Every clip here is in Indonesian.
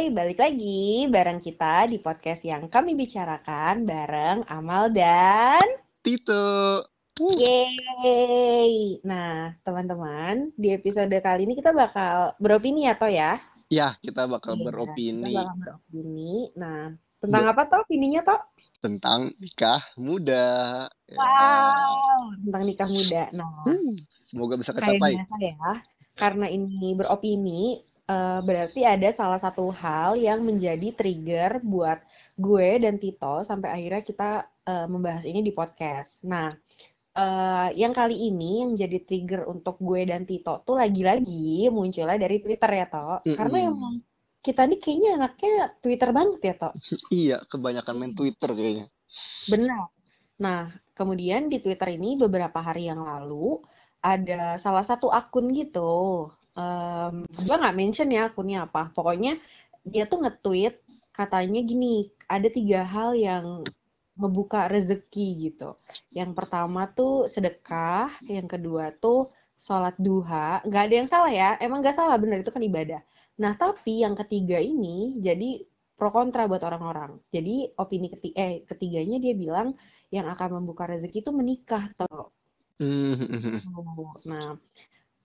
Hai, balik lagi bareng kita di podcast yang kami bicarakan bareng Amal dan Tito. Yeay. Nah, teman-teman, di episode kali ini kita bakal beropini ya, Toh ya? Ya, kita bakal kita beropini bakal beropini. Nah, tentang apa Toh opininya Toh? tentang nikah muda. Ya. Wow, tentang nikah muda. Nah, Uh, semoga bisa kayak kecapai. biasa ya, karena ini beropini, eh, berarti ada salah satu hal yang menjadi trigger buat gue dan Tito sampai akhirnya kita eh, membahas ini di podcast. Nah, eh, yang kali ini yang jadi trigger untuk gue dan Tito tuh lagi-lagi munculnya dari Twitter ya, Toh. Karena Mm-mm. emang kita nih kayaknya anaknya Twitter banget ya, Toh. Iya, kebanyakan main Twitter kayaknya. Benar. Nah, kemudian di Twitter ini beberapa hari yang lalu ada salah satu akun gitu. Em, gue nggak mention ya akunnya apa. Pokoknya dia tuh nge-tweet katanya gini, ada tiga hal yang ngebuka rezeki gitu. Yang pertama tuh sedekah, yang kedua tuh sholat duha. Nggak ada yang salah ya, emang nggak salah bener itu kan ibadah. Nah, tapi yang ketiga ini jadi pro kontra buat orang-orang. Jadi opini keti eh ketiganya dia bilang yang akan membuka rezeki itu menikah toh. Hmm. Nah,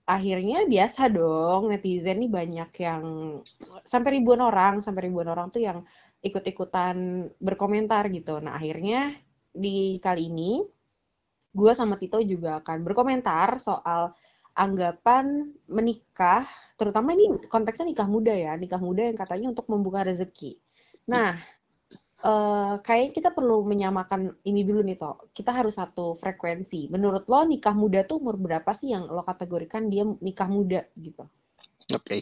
akhirnya biasa dong netizen nih banyak yang sampai ribuan orang, sampai ribuan orang tuh yang ikut-ikutan berkomentar gitu. Nah, akhirnya di kali ini gue sama Tito juga akan berkomentar soal anggapan menikah, terutama ini konteksnya nikah muda ya, nikah muda yang katanya untuk membuka rezeki. Nah, eh kayaknya kita perlu menyamakan ini dulu nih, Toh. Kita harus satu frekuensi. Menurut lo nikah muda tuh umur berapa sih yang lo kategorikan dia nikah muda gitu? Oke.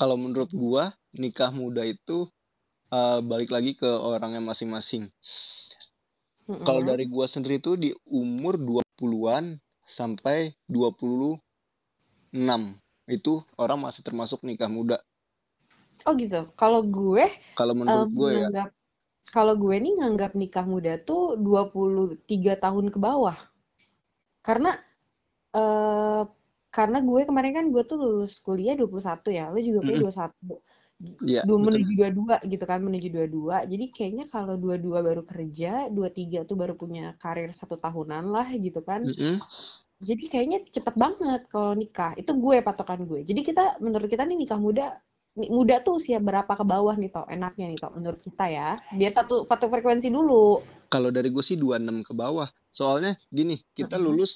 Kalau menurut gua, nikah muda itu eh, balik lagi ke orangnya masing-masing. Kalau Mm-mm. dari gua sendiri tuh di umur 20-an sampai 26 itu orang masih termasuk nikah muda. Oh gitu. Kalau gue Kalau menurut gue ya. menganggap kalau gue nih nganggap nikah muda tuh 23 tahun ke bawah. Karena eh karena gue kemarin kan gue tuh lulus kuliah 21 ya. Lo juga kuliah Mm-mm. 21. Iya, Du- betul. menuju 22 gitu kan, menuju 22. Jadi kayaknya kalau 22 baru kerja, 23 tuh baru punya karir satu tahunan lah gitu kan. Mm-mm. Jadi kayaknya cepet banget kalau nikah. Itu gue patokan gue. Jadi kita menurut kita nih nikah muda muda tuh usia berapa ke bawah nih toh enaknya nih toh menurut kita ya. Biar satu satu frekuensi dulu. Kalau dari gue sih 26 ke bawah. Soalnya gini, kita lulus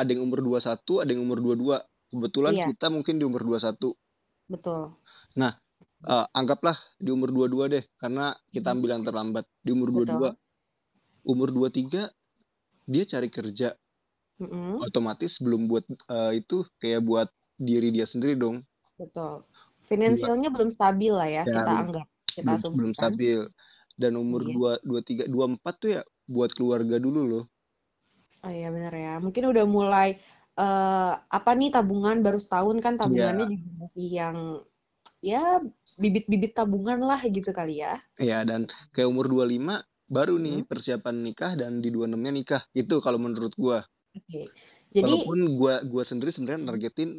ada yang umur 21, ada yang umur 22. Kebetulan Iya, kita mungkin di umur 21. betul. Nah, eh, anggaplah di umur 22 deh, karena kita Mm, ambil yang terlambat. Di umur 22, Betul. umur 23 dia cari kerja. Mm-mm, Otomatis belum buat eh, itu kayak buat diri dia sendiri dong. betul. Dua, Finansialnya belum stabil lah ya, ya kita anggap, kita belum belum stabil. Dan umur Iya. 2 23 24 tuh ya buat keluarga dulu loh. Oh iya bener ya. Mungkin udah mulai eh apa nih tabungan baru setahun kan tabungannya Iya, juga masih yang ya bibit-bibit tabungan lah gitu kali ya. ya dan kayak umur 25 baru nih Hmm, persiapan nikah dan di 26-nya nikah. Itu kalau menurut gua. Oke. Jadi Walaupun gua gua sendiri sebenarnya nargetin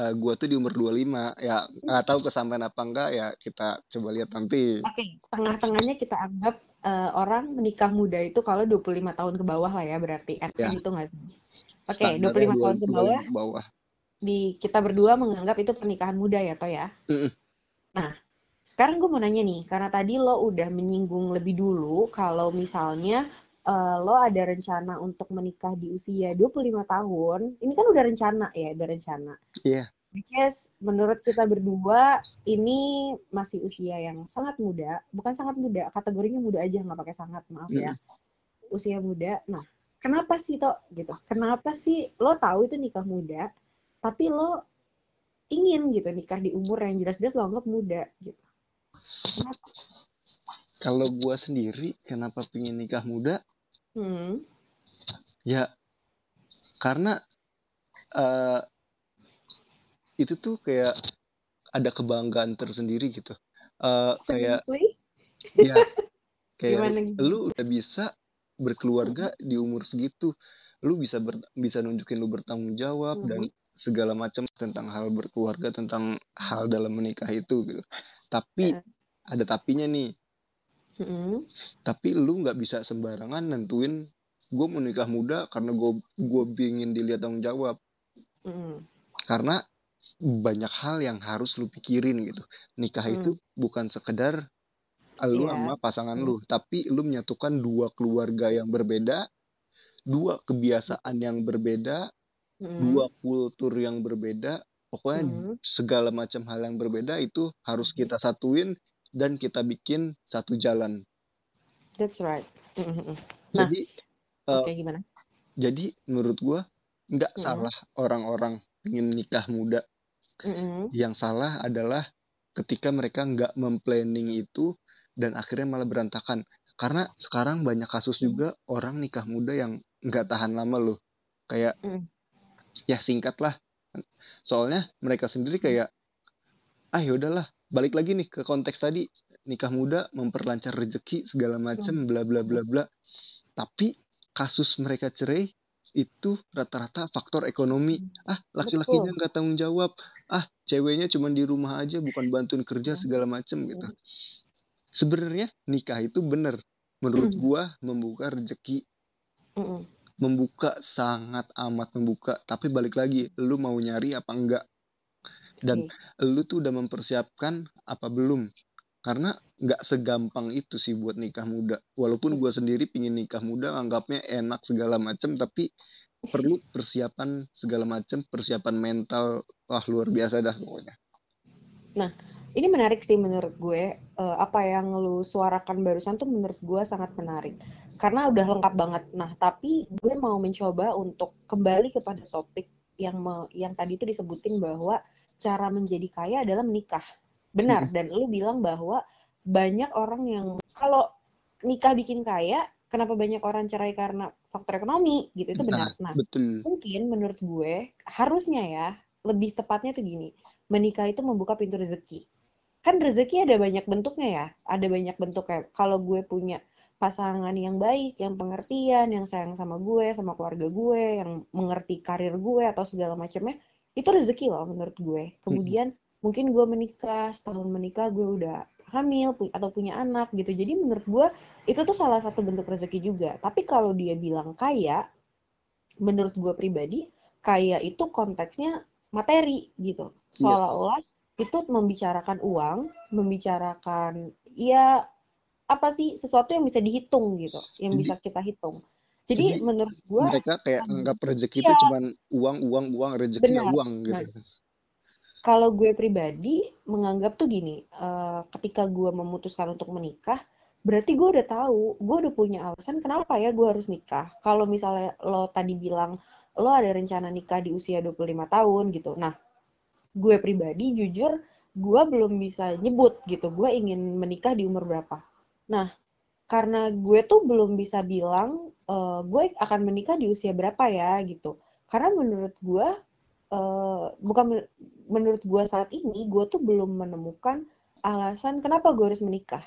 eh, gua tuh di umur 25. Ya nggak tahu kesampaian apa enggak ya kita coba lihat nanti. oke, tengah-tengahnya kita anggap eh, orang menikah muda itu kalau 25 tahun ke bawah lah ya berarti. Ya, Enaknya gitu nggak sih? Oke, standarnya 25 tahun ke 25 bawah ke bawah. di kita berdua menganggap itu pernikahan muda ya, Toh ya. Mm-mm. Nah, sekarang gue mau nanya nih, karena tadi lo udah menyinggung lebih dulu kalau misalnya eh, lo ada rencana untuk menikah di usia 25 tahun, ini kan udah rencana ya, udah rencana. Iya. Because menurut kita berdua ini masih usia yang sangat muda, bukan sangat muda, kategorinya muda aja nggak pakai sangat, maaf ya. Mm-mm. Usia muda. Nah, kenapa sih Tok gitu? Kenapa sih lo tahu itu nikah muda, tapi lo ingin gitu nikah di umur yang jelas-jelas lo anggap muda gitu? Kenapa? Kalau gua sendiri kenapa pengen nikah muda? Hmm, Ya karena eh, itu tuh kayak ada kebanggaan tersendiri gitu. Eh, kayak ya kayak Gimana lu udah bisa berkeluarga di umur segitu lu bisa ber, bisa nunjukin lu bertanggung jawab dan Mhm. segala macam tentang hal berkeluarga tentang hal dalam menikah itu gitu tapi Ya. ada tapinya nih Mm-mm. tapi lu nggak bisa sembarangan nentuin gue mau nikah muda karena gue gue ingin dilihat tanggung jawab Mm-mm. karena banyak hal yang harus lu pikirin gitu nikah Hmm. itu bukan sekedar lu Iya. sama pasangan Hmm. lu tapi lu menyatukan dua keluarga yang berbeda dua kebiasaan yang berbeda Mm-mm. dua kultur yang berbeda pokoknya Mm. segala macam hal yang berbeda itu harus kita satuin dan kita bikin satu jalan That's right. Mm-mm. Nah. jadi Eh, gimana? jadi menurut gua nggak Mm-mm. salah orang-orang ingin nikah muda Mm-mm. yang salah adalah ketika mereka nggak memplanning itu dan akhirnya malah berantakan karena sekarang banyak kasus Hmm. juga orang nikah muda yang nggak tahan lama loh kayak Mm. ya singkat lah soalnya mereka sendiri kayak ah yaudahlah balik lagi nih ke konteks tadi nikah muda memperlancar rezeki segala macam bla bla bla bla. Tapi kasus mereka cerai itu rata-rata faktor ekonomi. Ah laki-lakinya nggak tanggung jawab. Ah ceweknya cuma di rumah aja bukan bantuin kerja Hmm. segala macem gitu. Sebenarnya nikah itu bener. Menurut Hmm. gua membuka rezeki. Membuka sangat amat membuka. Tapi balik lagi lu mau nyari apa enggak dan Oke. lu tuh udah mempersiapkan apa belum karena nggak segampang itu sih buat nikah muda walaupun gua sendiri pingin nikah muda anggapnya enak segala macem tapi perlu persiapan segala macem persiapan mental wah luar biasa dah pokoknya Ini menarik sih menurut gue. Eh, apa yang lu suarakan barusan tuh menurut gue sangat menarik. Karena udah lengkap banget. Nah, tapi gue mau mencoba untuk kembali kepada topik yang me- yang tadi itu disebutin bahwa cara menjadi kaya adalah menikah. Benar. Dan lu bilang bahwa banyak orang yang kalau nikah bikin kaya, kenapa banyak orang cerai karena faktor ekonomi gitu. Itu benar. Nah, betul mungkin menurut gue harusnya ya lebih tepatnya tuh gini menikah itu membuka pintu rezeki kan rezeki ada banyak bentuknya ya ada banyak bentuk kayak kalau gue punya pasangan yang baik yang pengertian yang sayang sama gue sama keluarga gue yang mengerti karir gue atau segala macamnya itu rezeki loh menurut gue. Kemudian mungkin gue menikah setahun menikah gue udah hamil pu- atau punya anak gitu. Jadi menurut gue itu tuh salah satu bentuk rezeki juga. Tapi kalau dia bilang kaya menurut gue pribadi kaya itu konteksnya materi gitu. Iya. seolah-olah itu membicarakan uang membicarakan ya apa sih sesuatu yang bisa dihitung gitu yang bisa kita hitung jadi, jadi menurut gue mereka kayak um, anggap rezeki itu iya. cuman uang uang uang rezekinya Benar. uang gitu. Kalau gue pribadi menganggap tuh gini eh, ketika gue memutuskan untuk menikah berarti gue udah tahu gue udah punya alasan kenapa ya gue harus nikah. Kalau misalnya lo tadi bilang lo ada rencana nikah di usia 25 tahun gitu. Nah gue pribadi jujur gue belum bisa nyebut gitu. Gue ingin menikah di umur berapa. Nah karena gue tuh belum bisa bilang eh, gue akan menikah di usia berapa ya gitu. Karena menurut gue eh, bukan men- menurut gue saat ini gue tuh belum menemukan alasan kenapa gue harus menikah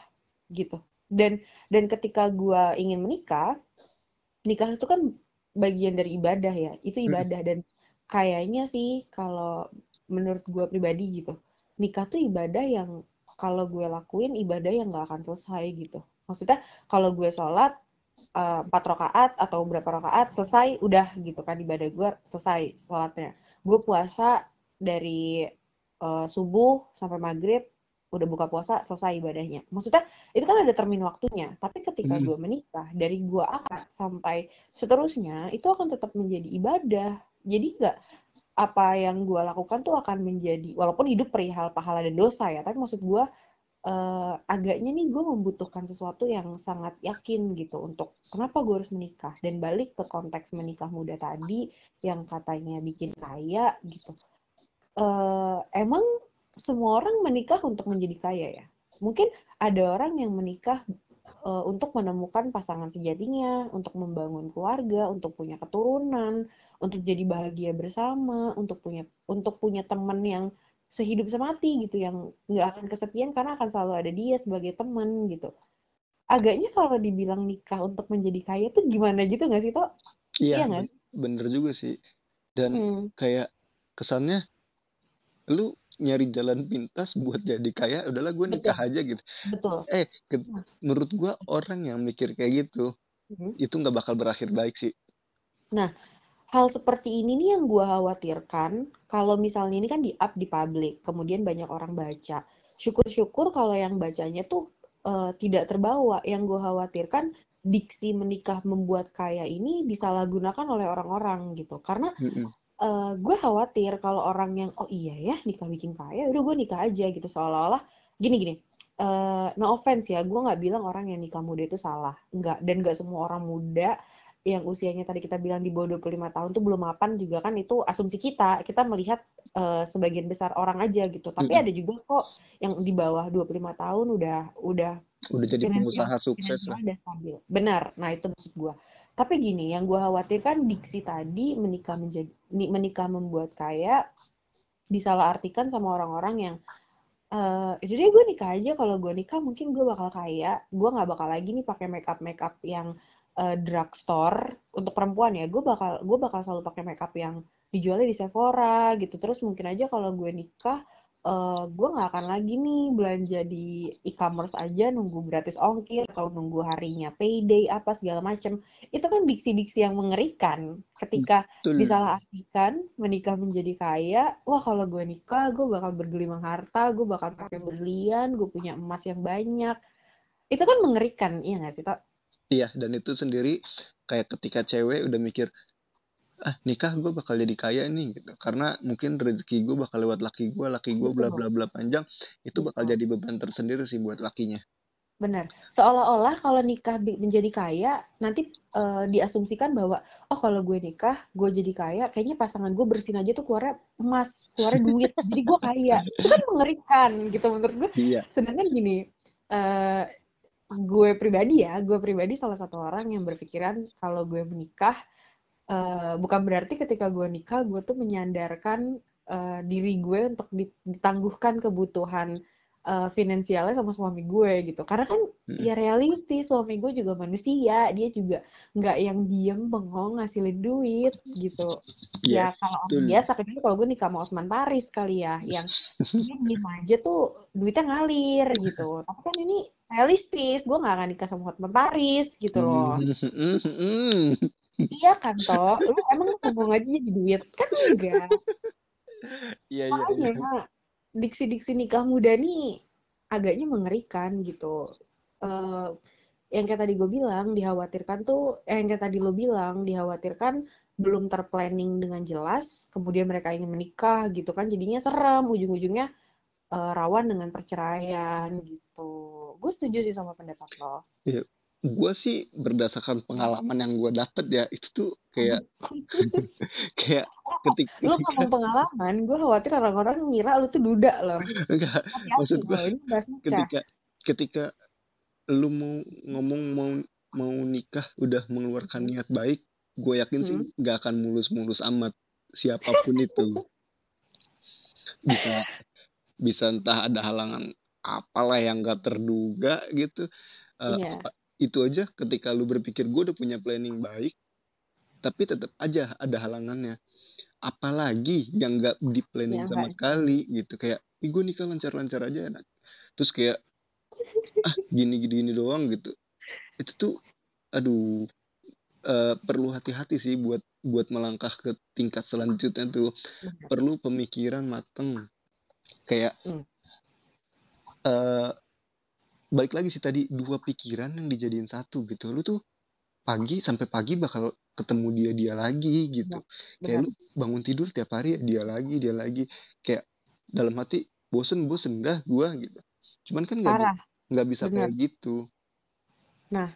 gitu. Dan dan ketika gue ingin menikah nikah itu kan bagian dari ibadah ya itu ibadah. Dan kayaknya sih kalau menurut gue pribadi gitu nikah tuh ibadah yang kalau gue lakuin ibadah yang gak akan selesai gitu maksudnya kalau gue sholat eh, empat rakaat atau berapa rakaat selesai udah gitu kan ibadah gue selesai sholatnya. Gue puasa dari eh, subuh sampai maghrib udah buka puasa selesai ibadahnya. Maksudnya itu kan ada termin waktunya tapi ketika Mm. gue menikah dari gue akad sampai seterusnya itu akan tetap menjadi ibadah. Jadi nggak apa yang gue lakukan tuh akan menjadi walaupun hidup perihal pahala dan dosa ya tapi maksud gue eh, agaknya nih gue membutuhkan sesuatu yang sangat yakin gitu untuk kenapa gue harus menikah? Dan balik ke konteks menikah muda tadi yang katanya bikin kaya gitu. Eh emang semua orang menikah untuk menjadi kaya ya? Mungkin ada orang yang menikah eh, untuk menemukan pasangan sejatinya untuk membangun keluarga untuk punya keturunan untuk jadi bahagia bersama untuk punya untuk punya teman yang sehidup semati gitu yang nggak akan kesepian karena akan selalu ada dia sebagai teman gitu agaknya kalau dibilang nikah untuk menjadi kaya tuh gimana gitu nggak sih toh iya Iya nggak ben- bener juga sih dan Hmm, kayak kesannya lu nyari jalan pintas buat jadi kaya udahlah gue nikah Betul. aja gitu Betul. eh ke- Nah. menurut gue orang yang mikir kayak gitu Mhm. itu nggak bakal berakhir baik sih Hal seperti ini nih yang gue khawatirkan kalau misalnya ini kan di up di publik, kemudian banyak orang baca. Syukur-syukur kalau yang bacanya tuh eh, tidak terbawa. Yang gue khawatirkan diksi menikah membuat kaya ini disalahgunakan oleh orang-orang gitu. Karena Mm-mm. eh, gue khawatir kalau orang yang oh iya ya nikah bikin kaya, udah gue nikah aja gitu seolah-olah gini gini. eh, no offense ya, gue nggak bilang orang yang nikah muda itu salah, nggak dan nggak semua orang muda yang usianya tadi kita bilang di bawah 25 tahun tuh belum mapan juga kan itu asumsi kita. Kita melihat eh, sebagian besar orang aja gitu. Tapi Mm-mm. ada juga kok yang di bawah 25 tahun udah udah udah jadi pengusaha sukses lah udah stabil. Benar. Nah, itu maksud gua. Tapi gini, yang gua khawatirkan diksi tadi menikah menjadi ni- menikah membuat kaya disalahartikan sama orang-orang yang eh jadi gue nikah aja kalau gue nikah mungkin gue bakal kaya gue nggak bakal lagi nih pakai makeup makeup yang eh, drugstore untuk perempuan ya gue bakal gue bakal selalu pakai makeup yang dijualnya di Sephora gitu. Terus mungkin aja kalau gue nikah eh gue nggak akan lagi nih belanja di e-commerce aja nunggu gratis ongkir atau nunggu harinya payday apa segala macem. Itu kan diksi-diksi yang mengerikan. Ketika betul. disalahartikan menikah menjadi kaya wah kalau gue nikah gue bakal bergelimang harta gue bakal pakai berlian gue punya emas yang banyak. Itu kan mengerikan iya nggak sih Tok? Iya dan itu sendiri kayak ketika cewek udah mikir ah nikah gue bakal jadi kaya nih gitu. Karena mungkin rezeki gue bakal lewat laki gue laki gue bla bla bla panjang itu bakal jadi beban tersendiri sih buat lakinya. Benar. Seolah-olah kalau nikah menjadi kaya nanti eh, diasumsikan bahwa oh kalau gue nikah gue jadi kaya kayaknya pasangan gue bersin aja tuh keluarnya emas keluarnya duit jadi gue kaya. Itu kan mengerikan gitu menurut gue iya. Sedangkan gini eh gue pribadi ya, gue pribadi salah satu orang yang berpikiran kalau gue menikah, eh, bukan berarti ketika gue nikah gue tuh menyandarkan eh, diri gue untuk di- ditangguhkan kebutuhan eh, finansialnya sama suami gue gitu. Karena kan Mm-mm. ya realistis, suami gue juga manusia, dia juga nggak yang diem bengong ngasilin duit gitu. iya Ya kalau orang betul biasa, kecuali kalau gue nikah sama Otman Paris kali ya, yang dia diem aja tuh duitnya ngalir gitu. Tapi kan ini realistis, gue nggak akan nikah sama Hotman Paris gitu loh. Iya kan toh, lu emang ngomong aja jadi duit kan enggak. iya iya iya Makanya diksi-diksi nikah muda nih agaknya mengerikan gitu. Eh yang kayak tadi gue bilang dikhawatirkan tuh, eh, yang kayak tadi lo bilang dikhawatirkan belum terplanning dengan jelas, kemudian mereka ingin menikah gitu kan, jadinya serem, ujung-ujungnya eh, rawan dengan perceraian gitu. Gue setuju sih sama pendapat lo. Iya. gue sih berdasarkan pengalaman yang gue dapet ya itu tuh kayak kayak ketika Lo ngomong pengalaman, gue khawatir orang-orang ngira lu tuh duda loh. enggak maksud gue lo, ketika ketika lu mau ngomong mau mau nikah udah mengeluarkan Hmm. niat baik gue yakin sih Hmm. nggak akan mulus-mulus amat siapa pun itu bisa bisa entah ada halangan apalah yang gak terduga gitu. Eh, Iya, apa- itu aja ketika lu berpikir gue udah punya planning baik tapi tetap aja ada halangannya. Apalagi yang nggak di planning ya sama enggak. sekali gitu kayak ih gue nikah lancar-lancar aja enak. Terus kayak ah gini gini gini doang gitu. Itu tuh aduh eh, perlu hati-hati sih buat buat melangkah ke tingkat selanjutnya tuh. Benar. perlu pemikiran mateng. Kayak Hmm. Eh balik lagi sih tadi dua pikiran yang dijadiin satu gitu. Lu tuh pagi sampai pagi bakal ketemu dia dia lagi gitu. Benar. kayak lu bangun tidur tiap hari dia lagi dia lagi. Kayak dalam hati bosen bosen dah gua gitu. Cuman kan nggak nggak bisa benar. kayak gitu. Nah,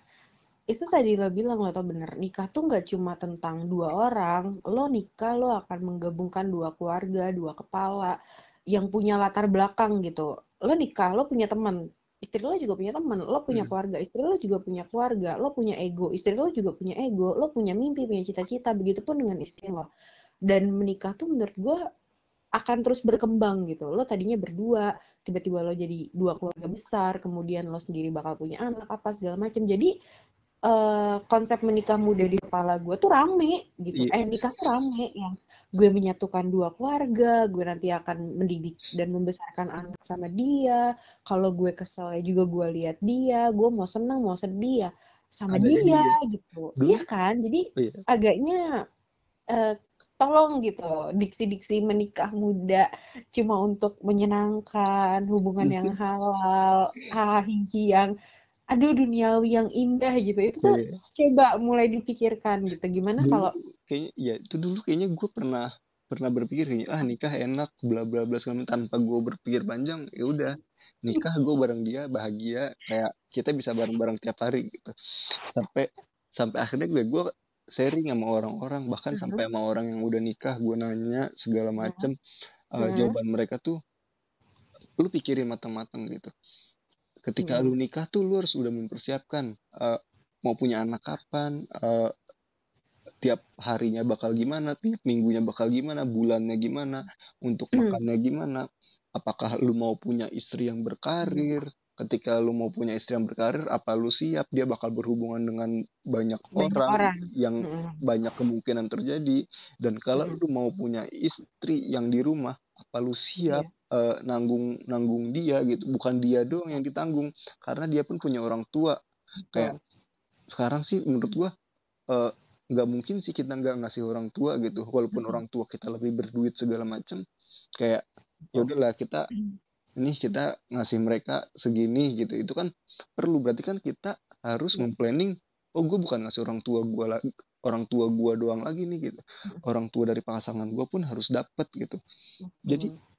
itu tadi lo bilang lo tau bener, nikah tuh nggak cuma tentang dua orang. Lo nikah, lo akan menggabungkan dua keluarga, dua kepala yang punya latar belakang gitu. Lo nikah, lo punya teman. Istri lo juga punya teman, lo punya Hmm. keluarga, istri lo juga punya keluarga, lo punya ego, istri lo juga punya ego, lo punya mimpi, punya cita-cita, begitupun dengan istri lo. Dan menikah tuh menurut gue akan terus berkembang gitu. Lo tadinya berdua, tiba-tiba lo jadi dua keluarga besar, kemudian lo sendiri bakal punya anak apa segala macam. Jadi uh, konsep menikah muda di kepala gue tuh rame gitu. Yeah. Eh nikah tuh rame yang gue menyatukan dua keluarga, gue nanti akan mendidik dan membesarkan anak sama dia. Kalau gue kesel ya juga gue lihat dia, gue mau seneng mau sedih ya sama Ada dia, dia gitu. Iya kan? Jadi oh, iya. agaknya uh, tolong gitu diksi-diksi menikah muda cuma untuk menyenangkan hubungan yang halal hahihi yang aduh duniawi yang indah gitu itu tuh yeah. coba mulai dipikirkan gitu gimana kalau kayaknya ya itu dulu kayaknya gue pernah pernah berpikir kayaknya ah nikah enak bla bla bla segala tanpa gue berpikir panjang ya udah nikah gue bareng dia bahagia kayak kita bisa bareng bareng tiap hari gitu sampai sampai akhirnya gue gue sharing sama orang-orang bahkan uh -huh. sampai sama orang yang udah nikah gue nanya segala macem uh -huh. uh, jawaban mereka tuh lu pikirin matang-matang gitu ketika hmm. lu nikah tuh lu harus udah mempersiapkan uh, mau punya anak kapan uh, tiap harinya bakal gimana tiap minggunya bakal gimana bulannya gimana untuk hmm. makannya gimana apakah lu mau punya istri yang berkarir ketika lu mau punya istri yang berkarir apa lu siap dia bakal berhubungan dengan banyak, banyak orang, orang yang hmm. banyak kemungkinan terjadi dan kalau hmm. lu mau punya istri yang di rumah apa lu siap yeah uh, nanggung nanggung dia gitu. Bukan dia doang yang ditanggung karena dia pun punya orang tua. Kayak oh. sekarang sih menurut gua uh, nggak mungkin sih kita nggak ngasih orang tua gitu. Walaupun orang tua kita lebih berduit segala macam kayak ya udahlah kita ini kita ngasih mereka segini gitu. Itu kan perlu. Berarti kan kita harus memplanning oh gue bukan ngasih orang tua gue lagi orang tua gue doang lagi nih gitu. Orang tua dari pasangan gue pun harus dapat gitu. Jadi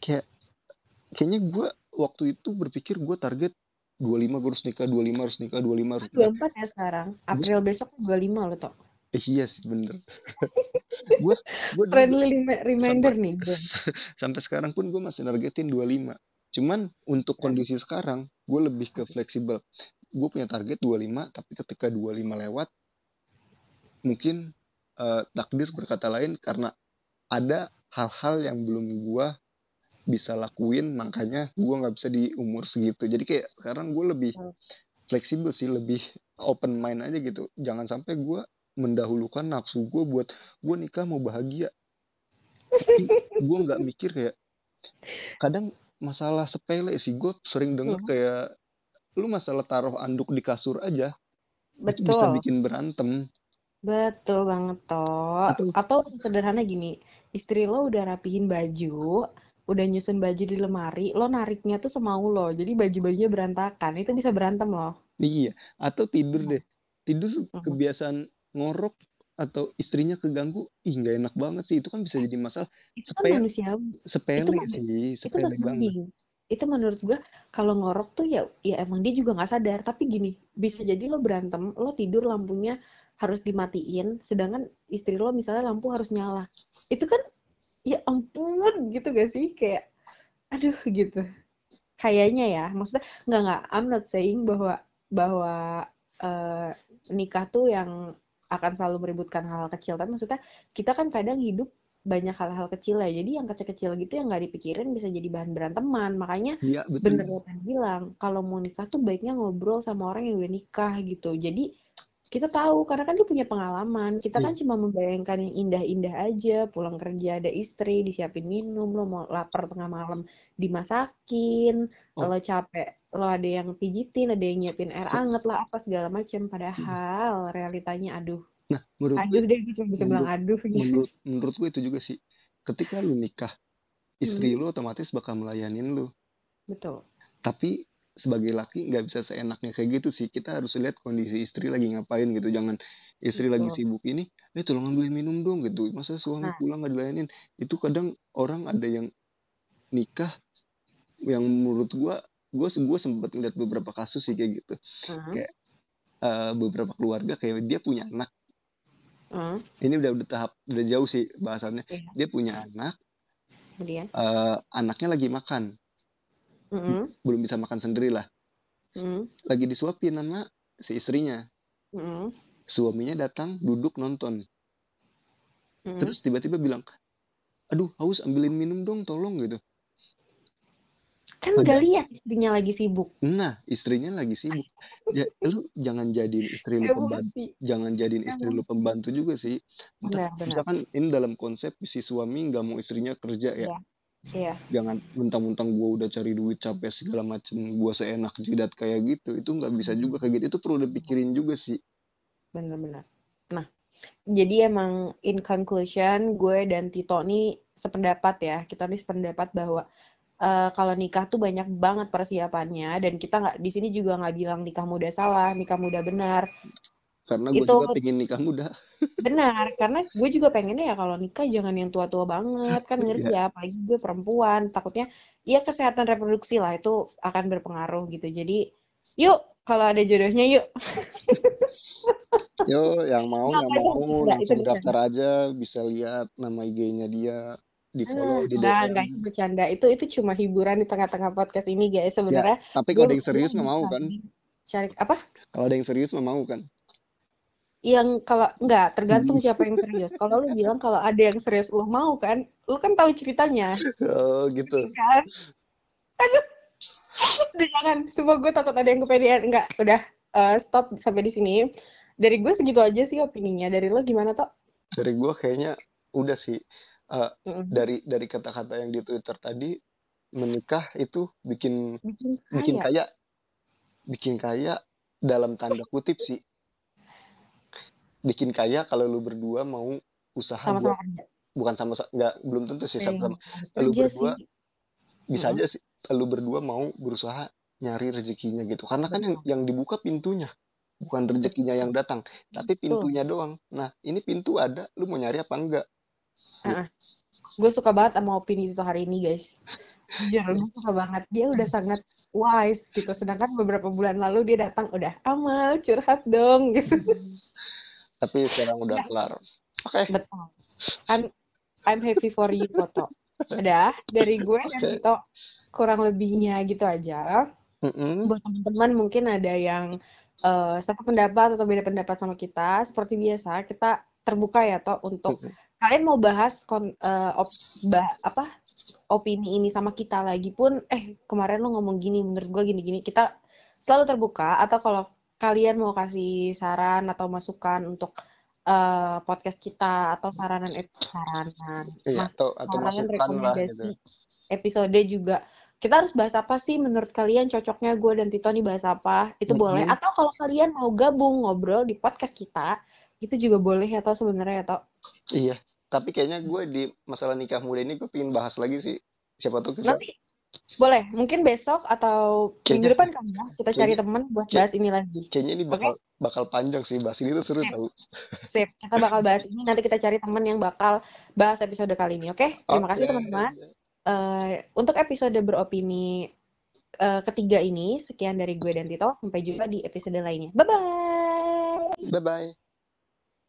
kayak kayaknya gue waktu itu berpikir gue target 25 gue harus nikah 25 harus nikah 25 harus nikah. 24 ya sekarang. April besok 25 lo tau eh, iya sih bener. Gue gue friendly reminder sampai, nih. Gue sampai sekarang pun gue masih nargetin 25 cuman untuk kondisi sekarang gue lebih ke fleksibel. Gue punya target 25 tapi ketika 25 lewat mungkin uh, takdir berkata lain karena ada hal-hal yang belum gue bisa lakuin makanya gue nggak bisa di umur segitu. Jadi kayak sekarang gue lebih hmm. fleksibel sih lebih open mind aja gitu. Jangan sampai gue mendahulukan nafsu gue buat gue nikah mau bahagia. Gue nggak mikir kayak kadang masalah sepele sih. Gue sering denger hmm. kayak lu masalah taruh anduk di kasur aja betul itu bisa bikin berantem. Betul banget toh atau, atau sederhana gini istri lo udah rapihin baju udah nyusun baju di lemari, lo nariknya tuh semau lo. Jadi baju-bajunya berantakan. Itu bisa berantem lo. Iya, atau tidur deh. Tidur kebiasaan ngorok atau istrinya keganggu, ih nggak enak banget sih. Itu kan bisa jadi masalah. Itu kan sepele, manusiawi. Sepele itu, sih, sepele itu banget. Itu menurut gua kalau ngorok tuh ya ya emang dia juga nggak sadar. Tapi gini, bisa jadi lo berantem, lo tidur lampunya harus dimatiin, sedangkan istri lo misalnya lampu harus nyala. Itu kan ya ampun gitu gak sih? Kayak aduh gitu. Kayaknya ya maksudnya nggak nggak I'm not saying bahwa bahwa uh, nikah tuh yang akan selalu meributkan hal-hal kecil tapi maksudnya kita kan kadang hidup banyak hal-hal kecil ya. Jadi yang kecil-kecil gitu yang nggak dipikirin bisa jadi bahan beranteman. Makanya ya, bener yang bilang kalau mau nikah tuh baiknya ngobrol sama orang yang udah nikah gitu. Jadi kita tahu karena kan dia punya pengalaman. Kita kan iya. cuma membayangkan yang indah-indah aja. Pulang kerja ada istri disiapin minum lo mau lapar tengah malam dimasakin. Oh. lo capek lo ada yang pijitin ada yang nyiapin air anget lah apa segala macam padahal realitanya aduh. Nah menurut aduh gue, deh gitu bisa menurut, bilang aduh gitu. menurut menurut gue itu juga sih. Ketika lu nikah istri hmm. lu otomatis bakal melayanin lu. Betul. Tapi sebagai laki nggak bisa seenaknya kayak gitu sih kita harus lihat kondisi istri lagi ngapain gitu jangan istri Betul. lagi sibuk ini eh tolong ambilin minum dong gitu masa suami nah. pulang nggak dilayanin itu kadang orang ada yang nikah yang menurut gua gua gua sempat lihat beberapa kasus sih kayak gitu uh-huh. kayak uh, beberapa keluarga kayak dia punya anak uh-huh. ini udah udah tahap udah jauh sih bahasannya yeah. dia punya anak kemudian uh, anaknya lagi makan mm-hmm. belum bisa makan sendiri lah mm-hmm. lagi disuapin sama si istrinya mm-hmm. suaminya datang duduk nonton mm-hmm. terus tiba-tiba bilang aduh haus ambilin minum dong tolong gitu kan nggak lihat istrinya lagi sibuk nah istrinya lagi sibuk ya lu jangan jadiin istri lu pembantu jangan jadiin istri lu pembantu juga sih benar, benar. misalkan ini dalam konsep si suami nggak mau istrinya kerja ya, ya. Iya. Jangan mentang-mentang gue udah cari duit capek segala macem, gue seenak jidat kayak gitu. Itu nggak bisa juga kayak gitu. Itu perlu dipikirin juga sih. Benar-benar. Nah, jadi emang in conclusion gue dan Tito nih sependapat ya. Kita nih sependapat bahwa uh, kalau nikah tuh banyak banget persiapannya dan kita nggak di sini juga nggak bilang nikah muda salah, nikah muda benar. Karena gue itu, juga pengen nikah muda. Benar, karena gue juga pengennya ya kalau nikah jangan yang tua-tua banget, kan ngeri yeah. ya, apalagi gue perempuan, takutnya ya kesehatan reproduksi lah itu akan berpengaruh gitu. Jadi, yuk kalau ada jodohnya yuk. Yo, yang mau, yang mau, langsung daftar aja, bisa lihat nama IG-nya dia, di follow, di DM. Nah, enggak itu bercanda. Itu itu cuma hiburan di tengah-tengah podcast ini, guys. Ya, Sebenarnya. Ya, tapi kalau ada yang serius mau kan? Cari apa? Kalau ada yang serius mau kan? Yang kalau enggak tergantung siapa yang serius. Kalau lu bilang kalau ada yang serius lu mau kan, lu kan tahu ceritanya. Oh gitu. Iya kan? Aduh. Udah jangan, semua gue takut ada yang kepedean. Enggak, udah uh, stop sampai di sini. Dari gue segitu aja sih opininya. Dari lo gimana toh? Dari gue kayaknya udah sih. Uh, mm -hmm. Dari dari kata-kata yang di Twitter tadi, menikah itu bikin bikin kaya. bikin kaya, bikin kaya dalam tanda kutip sih bikin kaya kalau lu berdua mau usaha sama-sama kerja. bukan sama nggak belum tentu sih sama-sama. lu berdua sih. bisa aja sih lu berdua mau berusaha nyari rezekinya gitu. Karena kan yang yang dibuka pintunya bukan rezekinya yang datang tapi pintunya doang. Nah ini pintu ada lu mau nyari apa enggak? Uh, gue suka banget sama opini itu hari ini guys. Jujur gue suka banget. Dia udah sangat wise gitu. Sedangkan beberapa bulan lalu dia datang udah amal curhat dong gitu tapi sekarang udah ya. kelar. Oke. Okay. Betul. I'm I'm happy for you, foto. Udah, dari gue dan Tito kurang lebihnya gitu aja. Mm-hmm. Buat teman-teman mungkin ada yang uh, satu pendapat atau beda pendapat sama kita. Seperti biasa, kita terbuka ya, toh untuk mm-hmm. kalian mau bahas kon, uh, op, bah, apa opini ini sama kita lagi pun, eh kemarin lo ngomong gini, menurut gue gini-gini, kita selalu terbuka. Atau kalau kalian mau kasih saran atau masukan untuk uh, podcast kita atau saranan saranan. Iya, mas atau, atau saranan rekomendasi gitu. episode juga. Kita harus bahas apa sih menurut kalian cocoknya gue dan Tito nih bahas apa? Itu mm -hmm. boleh. Atau kalau kalian mau gabung ngobrol di podcast kita itu juga boleh atau sebenarnya atau iya tapi kayaknya gue di masalah nikah muda ini gue pengen bahas lagi sih. Siapa tuh kita nanti boleh, mungkin besok atau kayaknya, minggu depan kali ya kita cari teman buat bahas ini lagi. Kayaknya ini bakal okay? bakal panjang sih bahas ini tuh seru Sip. tahu. Sip, kita bakal bahas ini nanti kita cari teman yang bakal bahas episode kali ini, oke? Okay? Terima okay. kasih teman-teman. Uh, untuk episode beropini uh, ketiga ini sekian dari gue dan Tito. Sampai jumpa di episode lainnya. Bye bye. Bye bye.